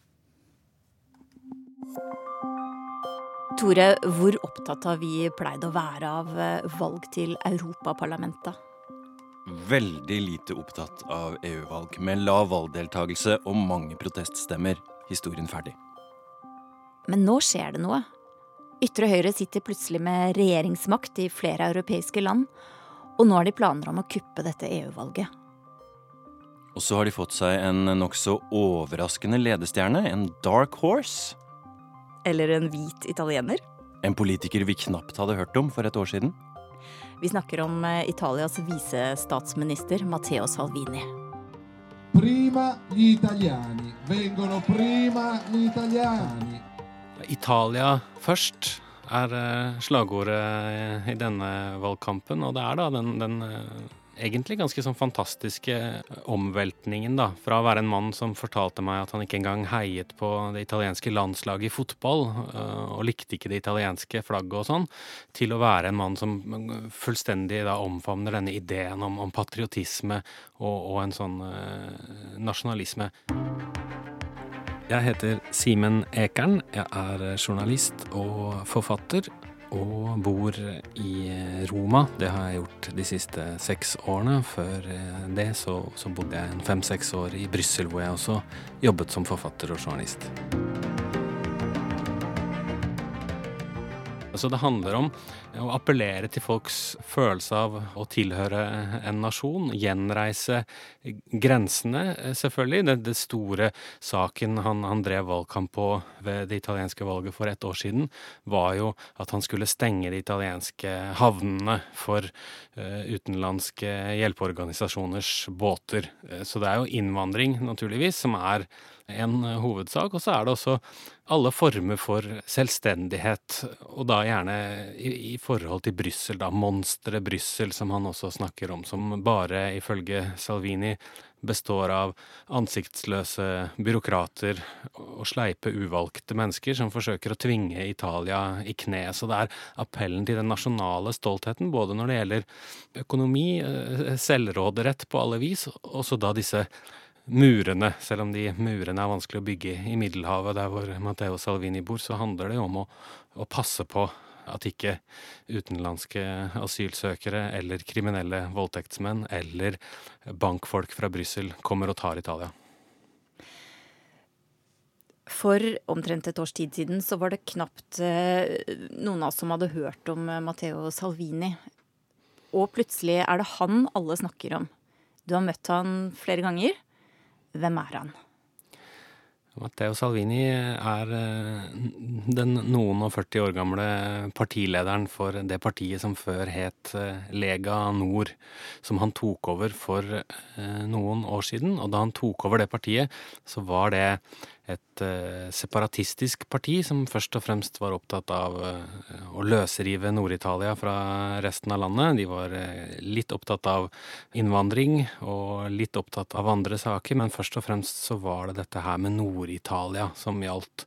Tore, hvor opptatt har vi pleid å være av eh, valg til Europaparlamentet? Veldig lite opptatt av EU-valg, med lav valgdeltakelse og mange proteststemmer. Historien ferdig. Men nå skjer det noe. Ytre høyre sitter plutselig med regjeringsmakt i flere europeiske land, og nå har de planer om å kuppe dette EU-valget. Og så har de fått seg en nokså overraskende ledestjerne, en dark horse. Eller en hvit italiener. En politiker vi knapt hadde hørt om for et år siden. Vi snakker om eh, Italias visestatsminister Matteo Salvini. Prima gli italiani. Vengono prima gli italiani. Italia først er eh, slagordet i denne valgkampen. Og det er da den, den eh, egentlig ganske sånn fantastiske omveltningen, da. Fra å være en mann som fortalte meg at han ikke engang heiet på det italienske landslaget i fotball, eh, og likte ikke det italienske flagget og sånn, til å være en mann som fullstendig da omfavner denne ideen om, om patriotisme og, og en sånn nasjonalisme. Jeg heter Simen Ekern. Jeg er journalist og forfatter. Og bor i Roma. Det har jeg gjort de siste seks årene. Før det så, så bodde jeg fem-seks år i Brussel, hvor jeg også jobbet som forfatter og journalist. Så det handler om å appellere til folks følelse av å tilhøre en nasjon. Gjenreise grensene, selvfølgelig. Det, den store saken han, han, drev valgkamp på ved det italienske valget for ett år siden, var jo at han skulle stenge de italienske havnene for uh, utenlandske hjelpeorganisasjoners båter. Så det er jo innvandring, naturligvis, som er en hovedsak. Og så er det også alle former for selvstendighet, og da gjerne i, i forhold til Brussel, da. Monsteret Brussel, som han også snakker om, som bare ifølge Salvini består av ansiktsløse byråkrater og sleipe, uvalgte mennesker som forsøker å tvinge Italia i kne. Så det er appellen til den nasjonale stoltheten, både når det gjelder økonomi, eh, selvråderett på alle vis, og så da disse murene. Selv om de murene er vanskelig å bygge i Middelhavet, der hvor Matteo Salvini bor, så handler det jo om å, å passe på at ikke utenlandske asylsøkere eller kriminelle voldtektsmenn eller bankfolk fra Brussel kommer og tar Italia. For omtrent et års tid siden så var det knapt eh, noen av oss som hadde hørt om Matteo Salvini. Og plutselig er det han alle snakker om. Du har møtt han flere ganger. Hvem er han? Matteo Salvini er eh, den noen og 40 år gamle partilederen for det partiet som før het eh, Lega Nord, som han tok over for eh, noen år siden. Og da han tok over det partiet, så var det et separatistisk parti som først og fremst var opptatt av å løsrive Nord-Italia fra resten av landet. De var litt opptatt av innvandring og litt opptatt av andre saker, men først og fremst så var det dette her med Nord-Italia som gjaldt.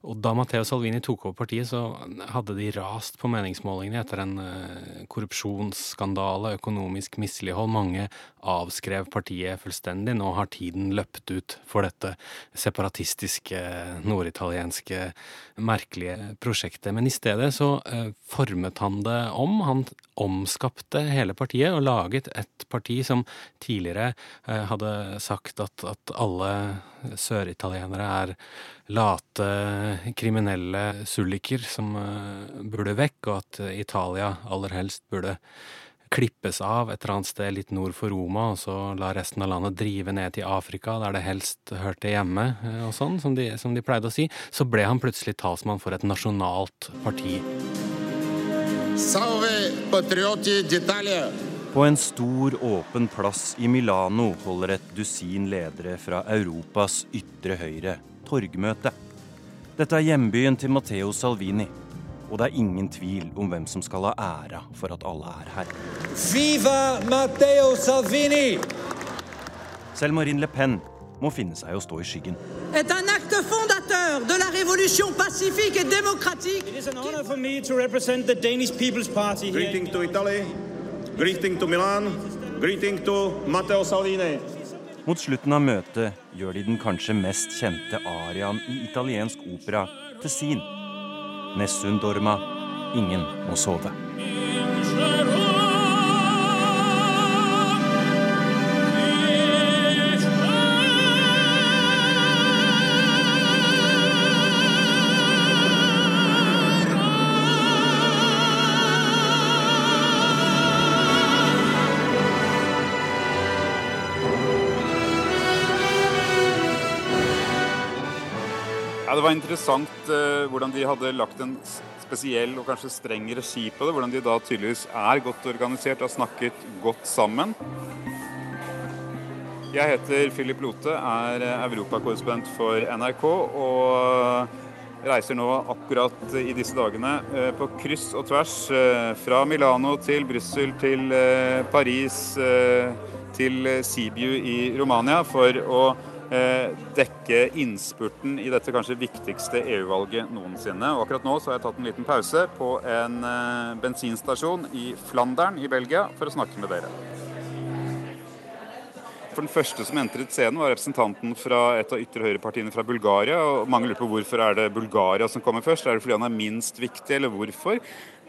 Og da Matteo Salvini tok over partiet, så hadde de rast på meningsmålingene etter en korrupsjonsskandale, økonomisk mislighold. Mange avskrev partiet fullstendig. Nå har tiden løpt ut for dette separatistiske, norditalienske, merkelige prosjektet. Men i stedet så uh, formet han det om. Han omskapte hele partiet og laget et parti som tidligere uh, hadde sagt at, at alle søritalienere er late, kriminelle sulliker som eh, burde vekk, og at Italia aller helst burde klippes av et eller annet sted litt nord for Roma, og så la resten av landet drive ned til Afrika, der det helst hørte hjemme, eh, og sånn, som de, som de pleide å si, så ble han plutselig talsmann for et nasjonalt parti. Salve patrioti d'Italia! På en stor, åpen plass i Milano holder et dusin ledere fra Europas ytre høyre torgmøte. Dette er hjembyen til Matteo Salvini, og det er ingen tvil om hvem som skal ha æra for at alle er her. Viva Matteo Salvini! Selv Marine Le Pen må finne seg å stå i skyggen. est un acte fondateur de la révolution pacifique et démocratique. It is an honor for me to represent the Danish People's Party. Greeting to Italy. Greeting to Milan. Greeting to Matteo Salvini. Mot slutten av møtet gjør de den kanskje mest kjente ariaen i italiensk opera til sin. Nessun dorma, ingen må sove. Var interessant uh, hvordan de hadde lagt en spesiell og kanskje streng regi på det. Hvordan de da tydeligvis er godt organisert og har snakket godt sammen. Jeg heter Philip Lote, er eh, europakorrespondent for NRK. og reiser nå akkurat i disse dagene eh, på kryss og tvers fra Milano til Brussel til Paris til Sibiu i Romania for å dekke innspurten i dette kanskje viktigste EU-valget noensinne. Og akkurat nå så har jeg tatt en liten pause på en bensinstasjon i Flandern i Belgia for å snakke med dere. For Den første som entret scenen, var representanten fra et av ytre høyrepartiene fra Bulgaria. og Mange lurer på hvorfor er det Bulgaria som kommer først. Er det fordi han er minst viktig, eller hvorfor?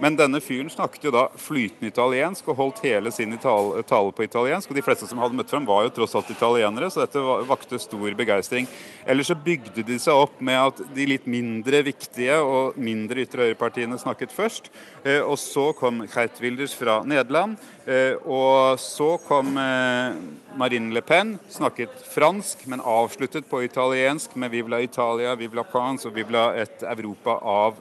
Men denne fyren snakket jo da flytende italiensk og holdt hele sin tale, tale på italiensk. Og de fleste som hadde møtt frem, var jo tross alt italienere, så dette vakte stor begeistring. Ellers så bygde de seg opp med at de litt mindre viktige og mindre ytre høyrepartiene snakket først. Og så kom Geert Wilders fra Nederland. Og så kom Marine Le Pen, snakket fransk, men avsluttet på italiensk med 'Vivla Italia', 'Vivla France' og 'Vivla et Europa av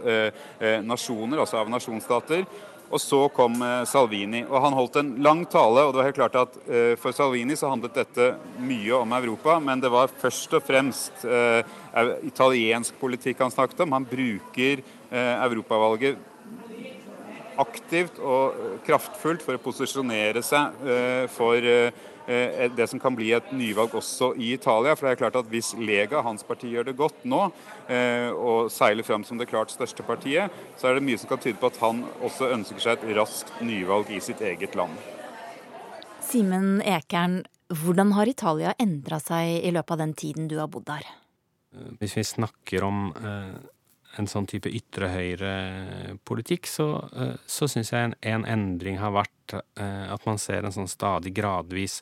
nasjoner', altså av nasjonsstater. Og så kom Salvini. og Han holdt en lang tale. og det var helt klart at For Salvini så handlet dette mye om Europa, men det var først og fremst italiensk politikk han snakket om. Han bruker europavalget aktivt og kraftfullt for å posisjonere seg for det som kan bli et nyvalg også i Italia. For det er klart at Hvis Lega, hans parti, gjør det godt nå og seiler fram som det klart største partiet, så er det mye som kan tyde på at han også ønsker seg et raskt nyvalg i sitt eget land. Simen Ekern, hvordan har Italia endra seg i løpet av den tiden du har bodd der? Hvis vi snakker om en sånn type ytre høyre-politikk, så, så syns jeg en, en, endring har vært at man ser en sånn stadig gradvis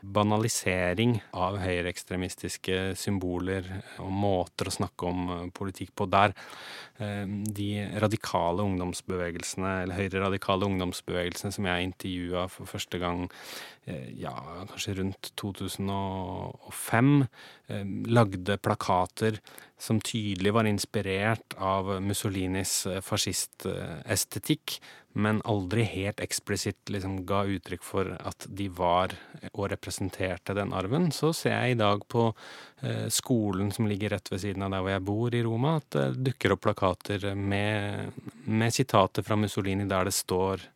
banalisering av høyreekstremistiske symboler og måter å snakke om politikk på der. De radikale ungdomsbevegelsene, eller høyreradikale ungdomsbevegelsene som jeg intervjua for første gang ja, kanskje rundt 2005, lagde plakater som tydelig var inspirert av Mussolinis fascistestetikk, men aldri helt eksplisitt liksom ga uttrykk for at de var og representerte den arven. Så ser jeg i dag på eh, skolen som ligger rett ved siden av der hvor jeg bor i Roma, at det dukker opp plakater med, med sitater fra Mussolini der det står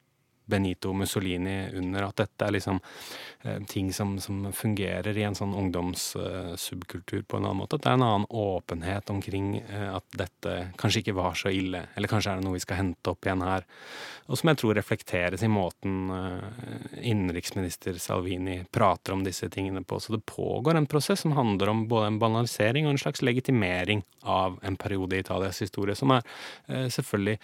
Benito Mussolini under. At dette er liksom eh, ting som, som, fungerer i en sånn ungdomssubkultur uh, på en annen måte. At det er en annen åpenhet omkring uh, at dette kanskje ikke var så ille. Eller kanskje er det noe vi skal hente opp igjen her. Og som jeg tror reflekteres i måten innenriksminister Salvini prater om disse tingene på. Så det pågår en prosess som handler om både en banalisering og en slags legitimering av en periode i Italias historie, som er selvfølgelig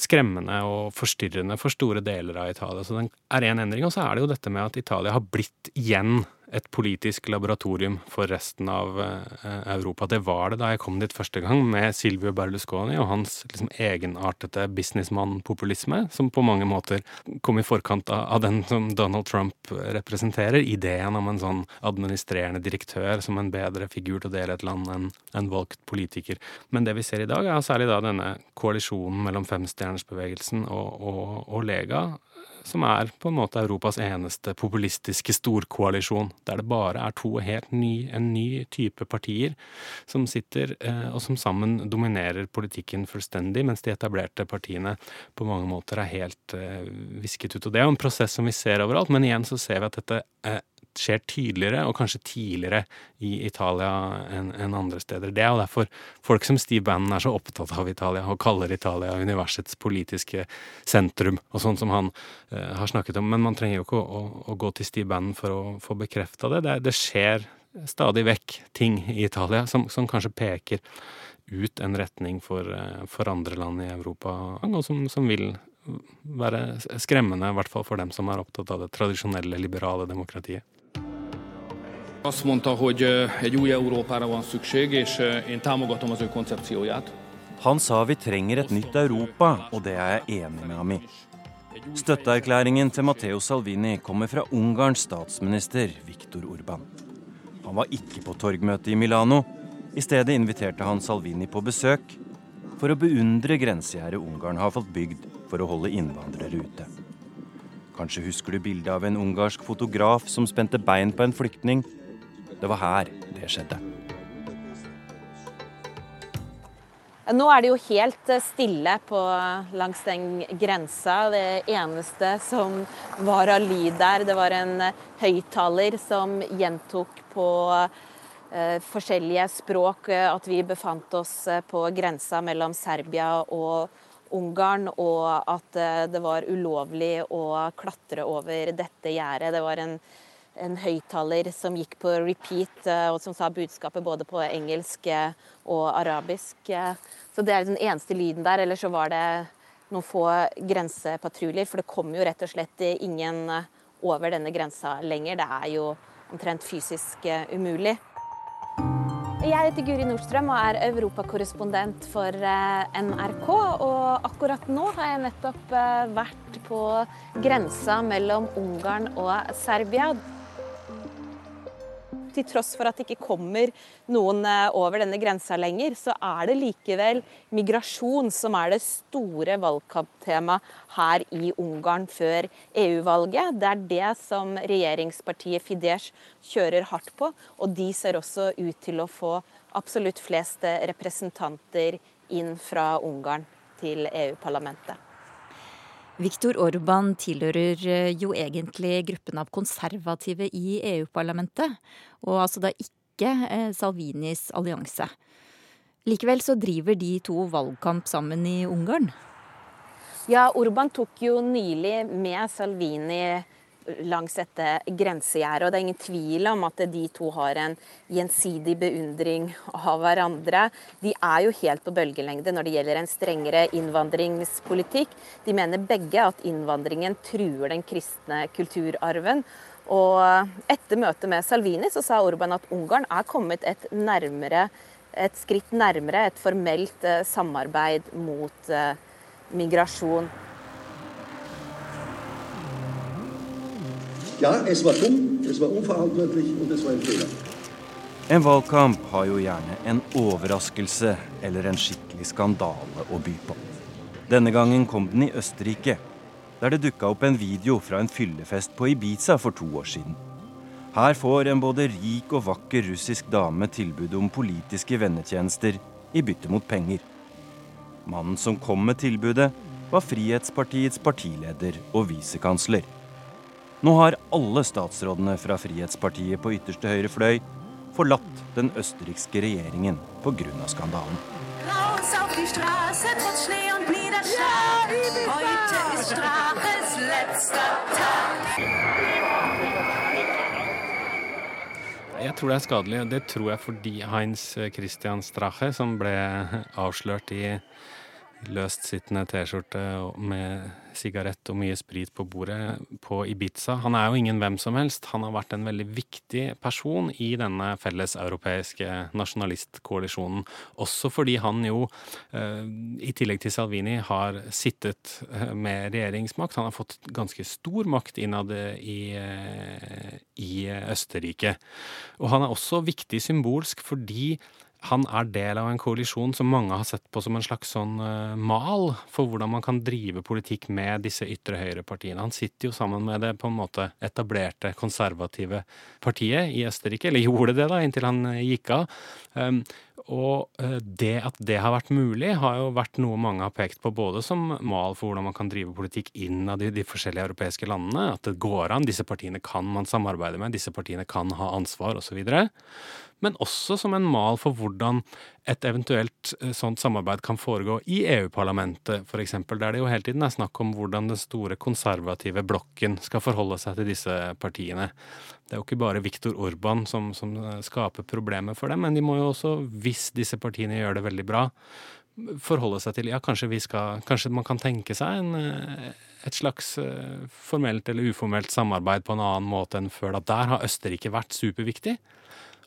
skremmende og forstyrrende for store deler Italia. Så den er én endring. Og så er det jo dette med at Italia har blitt igjen et politisk laboratorium for resten av eh, Europa. Det var det da jeg kom dit første gang, med Silvio Berlusconi og hans liksom, egenartete businessmann-populisme, som på mange måter kom i forkant av, den som Donald Trump representerer. Ideen om en sånn administrerende direktør som en bedre figur til å dele et land enn en valgt politiker. Men det vi ser i dag, er særlig da denne koalisjonen mellom femstjernersbevegelsen og, og, og Lega som er på en måte Europas eneste populistiske storkoalisjon, der det bare er to helt ny, en ny type partier som sitter eh, og som sammen dominerer politikken fullstendig, mens de etablerte partiene på mange måter er helt eh, visket ut. Og Det er jo en prosess som vi ser overalt, men igjen så ser vi at dette eh, skjer tydeligere og kanskje tidligere i Italia enn en andre steder. Det er jo derfor folk som Steve Bannon er så opptatt av Italia og kaller Italia universets politiske sentrum, og sånn som han eh, har snakket om. Men man trenger jo ikke å, å, å gå til Steve Bannon for å få bekrefta det. det. det. skjer stadig vekk ting i Italia som, som kanskje peker ut en retning for, uh, for, andre land i Europa, og som, som vil være skremmende, i hvert fall for dem som er opptatt av det tradisjonelle, liberale demokratiet. Azt mondta, hogy egy új Európára van szükség, és én támogatom az ő koncepcióját. Han sa vi trenger et nytt Europa, og det er jeg enig med ham i. Støtteerklæringen til Matteo Salvini kommer fra Ungarns statsminister Viktor Urban. Han var ikke på torgmøtet i Milano. I stedet inviterte han Salvini på besøk for å beundre grensegjerdet Ungarn har fått bygd for å holde innvandrere ute. Kanskje husker du bildet av en ungarsk fotograf som spente bein på en flyktning det var her det skjedde. Nå er det jo helt eh, stille på, langs den grensa. Det eneste som var av lyd der, det var en eh, høyttaler som gjentok på eh, forskjellige språk eh, at vi befant oss på grensa mellom Serbia og Ungarn, og at eh, det var ulovlig å klatre over dette gjerdet. Det var en en høyttaler som gikk på repeat, eh, og som sa budskapet både på engelsk eh, og arabisk. Så det er den eneste lyden der. Eller så var det noen få grensepatruljer, for det kom jo rett og slett ingen eh, over denne grensa lenger. Det er jo omtrent fysisk umulig. Jeg heter Guri Nordstrøm og er europakorrespondent for NRK. Og akkurat nå har jeg nettopp vært på grensa mellom Ungarn og Serbia til tross for at det ikke kommer noen eh, over denne grensa lenger, så er det likevel migrasjon som er det store valgkamptemaet her i Ungarn før EU-valget. Det er det som regjeringspartiet Fidesz kjører hardt på, og de ser også ut til å få absolutt flest representanter inn fra Ungarn til EU-parlamentet. Viktor Orban tilhører eh, jo egentlig gruppen av konservative i EU-parlamentet, og altså da ikke eh, Salvinis allianse. Likevel så driver de to valgkamp sammen i Ungarn. Ja, Orban tok jo nylig med Salvini langs dette grensegjerdet. Og det er ingen tvil om at de to har en gjensidig beundring av hverandre. De er jo helt på bølgelengde når det gjelder en strengere innvandringspolitikk. De mener begge at innvandringen truer den kristne kulturarven. Og etter møtet med Salvini så sa Orban at Ungarn er kommet et, nærmere, et skritt nærmere et formelt eh, samarbeid mot eh, migrasjon. Ja, es war dumm, es war unverantwortlich und es war ein Fehler. En valgkamp har jo gjerne en overraskelse eller en skikkelig skandale å by på. Denne gangen kom den i Østerrike, der det dukka opp en video fra en fyllefest på Ibiza for to år siden. Her får en både rik og vakker russisk dame tilbud om politiske vennetjenester i bytte mot penger. Mannen som kom med tilbudet, var Frihetspartiets partileder og visekansler. Nå har alle statsrådene fra Frihetspartiet på ytterste høyre fløy forlatt den østerrikske regjeringen pga. skandalen. Jeg tror det er skadelig. Det tror jeg fordi Heinz Christian Strache, som ble avslørt i løstsittende T-skjorte med sigarett og mye sprit på bordet på Ibiza. Han er jo ingen hvem som helst. Han har vært en veldig viktig person i denne felleseuropeiske nasjonalistkoalisjonen. Også fordi han jo, eh, i tillegg til Salvini, har sittet eh, med regjeringsmakt. Han har fått ganske stor makt innad i, eh, i Østerrike. Og han er også viktig symbolsk fordi han er del av en koalisjon som mange har sett på som en slags sånn uh, mal for hvordan man kan drive politikk med disse ytre høyre-partiene. Han sitter jo sammen med det på en måte etablerte konservative partiet i Østerrike, eller gjorde det da inntil han uh, gikk av. Um, og uh, det at det har vært mulig, har jo vært noe mange har pekt på både som mal for hvordan man kan drive politikk innad i de forskjellige europeiske landene, at det går an, disse partiene kan man samarbeide med, disse partiene kan ha ansvar osv men også som en mal for hvordan et eventuelt eh, sånt samarbeid kan foregå i EU-parlamentet, f.eks., der det jo hele tiden er snakk om hvordan den store konservative blokken skal forholde seg til disse partiene. Det er jo ikke bare Viktor Orban som, som eh, skaper problemer for dem, men de må jo også, hvis disse partiene gjør det veldig bra, forholde seg til ja, kanskje, skal, kanskje man kan tenke seg en, eh, et slags formelt eller uformelt samarbeid på en annen måte enn før. Da. Der har Østerrike vært superviktig.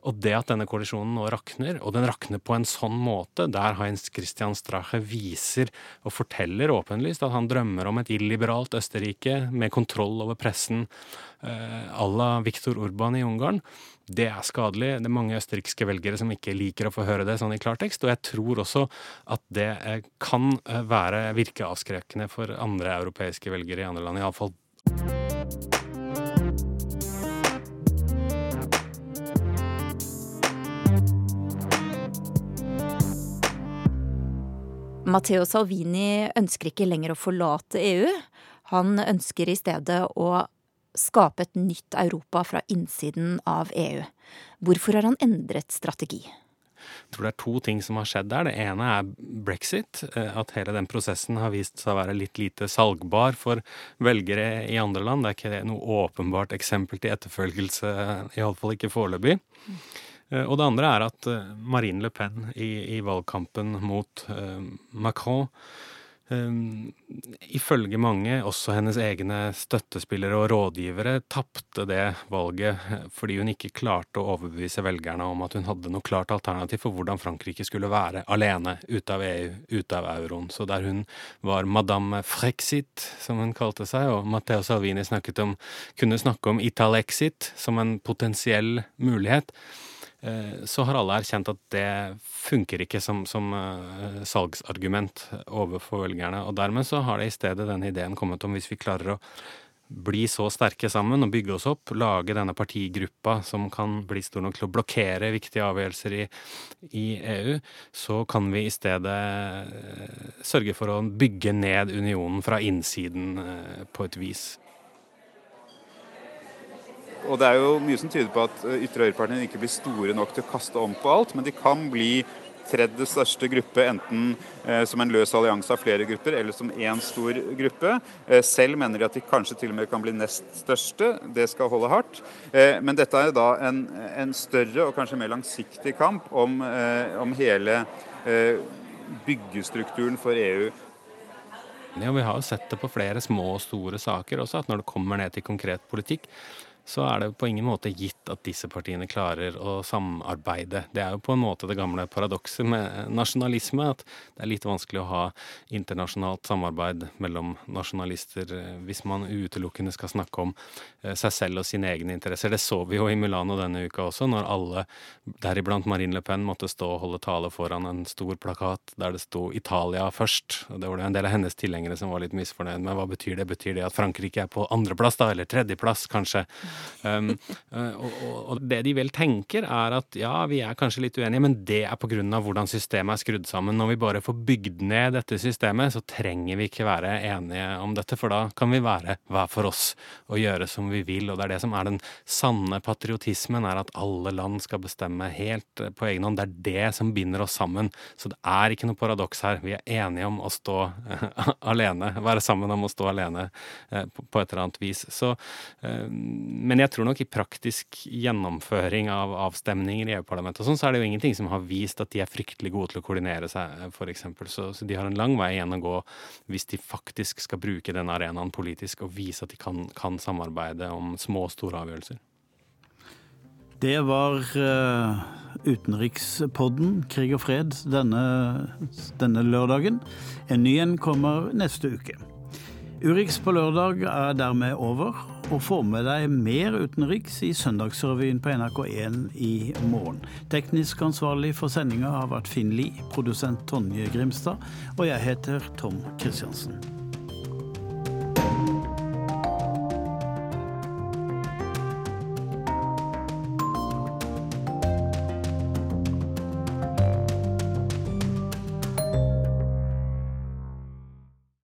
Og det at denne koalisjonen nå rakner, og den rakner på en sånn måte, der Heinz Christian Strache viser og forteller åpenlyst at han drømmer om et illiberalt Østerrike med kontroll over pressen eh, à la Viktor Urban i Ungarn, det er skadelig. Det er mange østerrikske velgere som ikke liker å få høre det sånn i klartekst. Og jeg tror også at det eh, kan eh, være virke avskrekkende for andre europeiske velgere i andre land, iallfall. Matteo Salvini ønsker ikke lenger å forlate EU. Han ønsker i stedet å skape et nytt Europa fra innsiden av EU. Hvorfor har han endret strategi? Jeg tror det er to ting som har skjedd der. Det ene er brexit. Eh, at hele den prosessen har vist seg å være litt lite salgbar for velgere i andre land. Det er ikke noe åpenbart eksempel til etterfølgelse, iallfall ikke foreløpig. Eh, og det andre er at eh, Marine Le Pen i, i valgkampen mot uh, Macron ifølge mange, også hennes egne støttespillere og rådgivere, tapte det valget fordi hun ikke klarte å overbevise velgerne om at hun hadde noe klart alternativ for hvordan Frankrike skulle være alene ute av EU, ute av euroen. Så der hun var madame Frexit, som hun kalte seg, og Matteo Salvini om, kunne snakke om Italexit som en potensiell mulighet, Eh, så har alle erkjent at det funker ikke som, som uh, salgsargument overfor velgerne. Og dermed så har det i stedet denne ideen kommet om hvis vi klarer å bli så sterke sammen og bygge oss opp, lage denne partigruppa som kan bli stor nok til å blokkere viktige avgjørelser i, i EU, så kan vi i stedet uh, sørge for å bygge ned unionen fra innsiden på et vis. Og det er jo mye som tyder på at eh, ytre høyrepartiene ikke blir store nok til å kaste om på alt, men de kan bli tredje største gruppe, enten eh, som en løs allianse av flere grupper eller som én stor gruppe. Eh, selv mener de at de kanskje til og med kan bli nest største. Det skal holde hardt. Eh, men dette er da en, en, større og kanskje mer langsiktig kamp om, eh, om hele eh, byggestrukturen for EU. Ja, Vi har jo sett det på flere små og store saker også, at når det kommer ned til konkret politikk, så er det på ingen måte gitt at disse partiene klarer å samarbeide. Det er jo på en måte det gamle paradokset med nasjonalisme, at det er litt vanskelig å ha internasjonalt samarbeid mellom nasjonalister eh, hvis man utelukkende skal snakke om eh, seg selv og sine egne interesser. Det så vi jo i Milano denne uka også, når alle, deriblant Marine Le Pen, måtte stå og holde tale foran en stor plakat der det sto Italia først. Og det var det en del av hennes tilhengere som var litt misfornøyd med. Hva betyr det? Betyr det at Frankrike er på andreplass, da? Eller tredjeplass, kanskje? Um, og, og, det de vel tenker, er at ja, vi er kanskje litt uenige, men det er pga. hvordan systemet er skrudd sammen. Når vi bare får bygd ned dette systemet, så trenger vi ikke være enige om dette, for da kan vi være hver for oss og gjøre som vi vil. Og det er det som er den sanne patriotismen, er at alle land skal bestemme helt på egen hånd. Det er det som binder oss sammen. Så det er ikke noe paradoks her. Vi er enige om å stå *laughs* alene, være sammen om å stå alene eh, på et eller annet vis. Så, eh, men jeg tror nok i praktisk gjennomføring av avstemninger i EU-parlamentet sånn, så er det jo ingenting som har vist at de er fryktelig gode til å koordinere seg, f.eks. Så, så de har en lang vei igjen å gå hvis de faktisk skal bruke den arenaen politisk og vise at de kan, kan samarbeide om små og store avgjørelser. Det var uh, utenrikspodden Krig og fred denne, denne lørdagen. En ny en kommer neste uke. Urix på lørdag er dermed over, og få med deg mer utenriks i Søndagsrevyen på NRK1 i morgen. Teknisk ansvarlig for sendinga har vært Finn Lie, produsent Tonje Grimstad, og jeg heter Tom Kristiansen.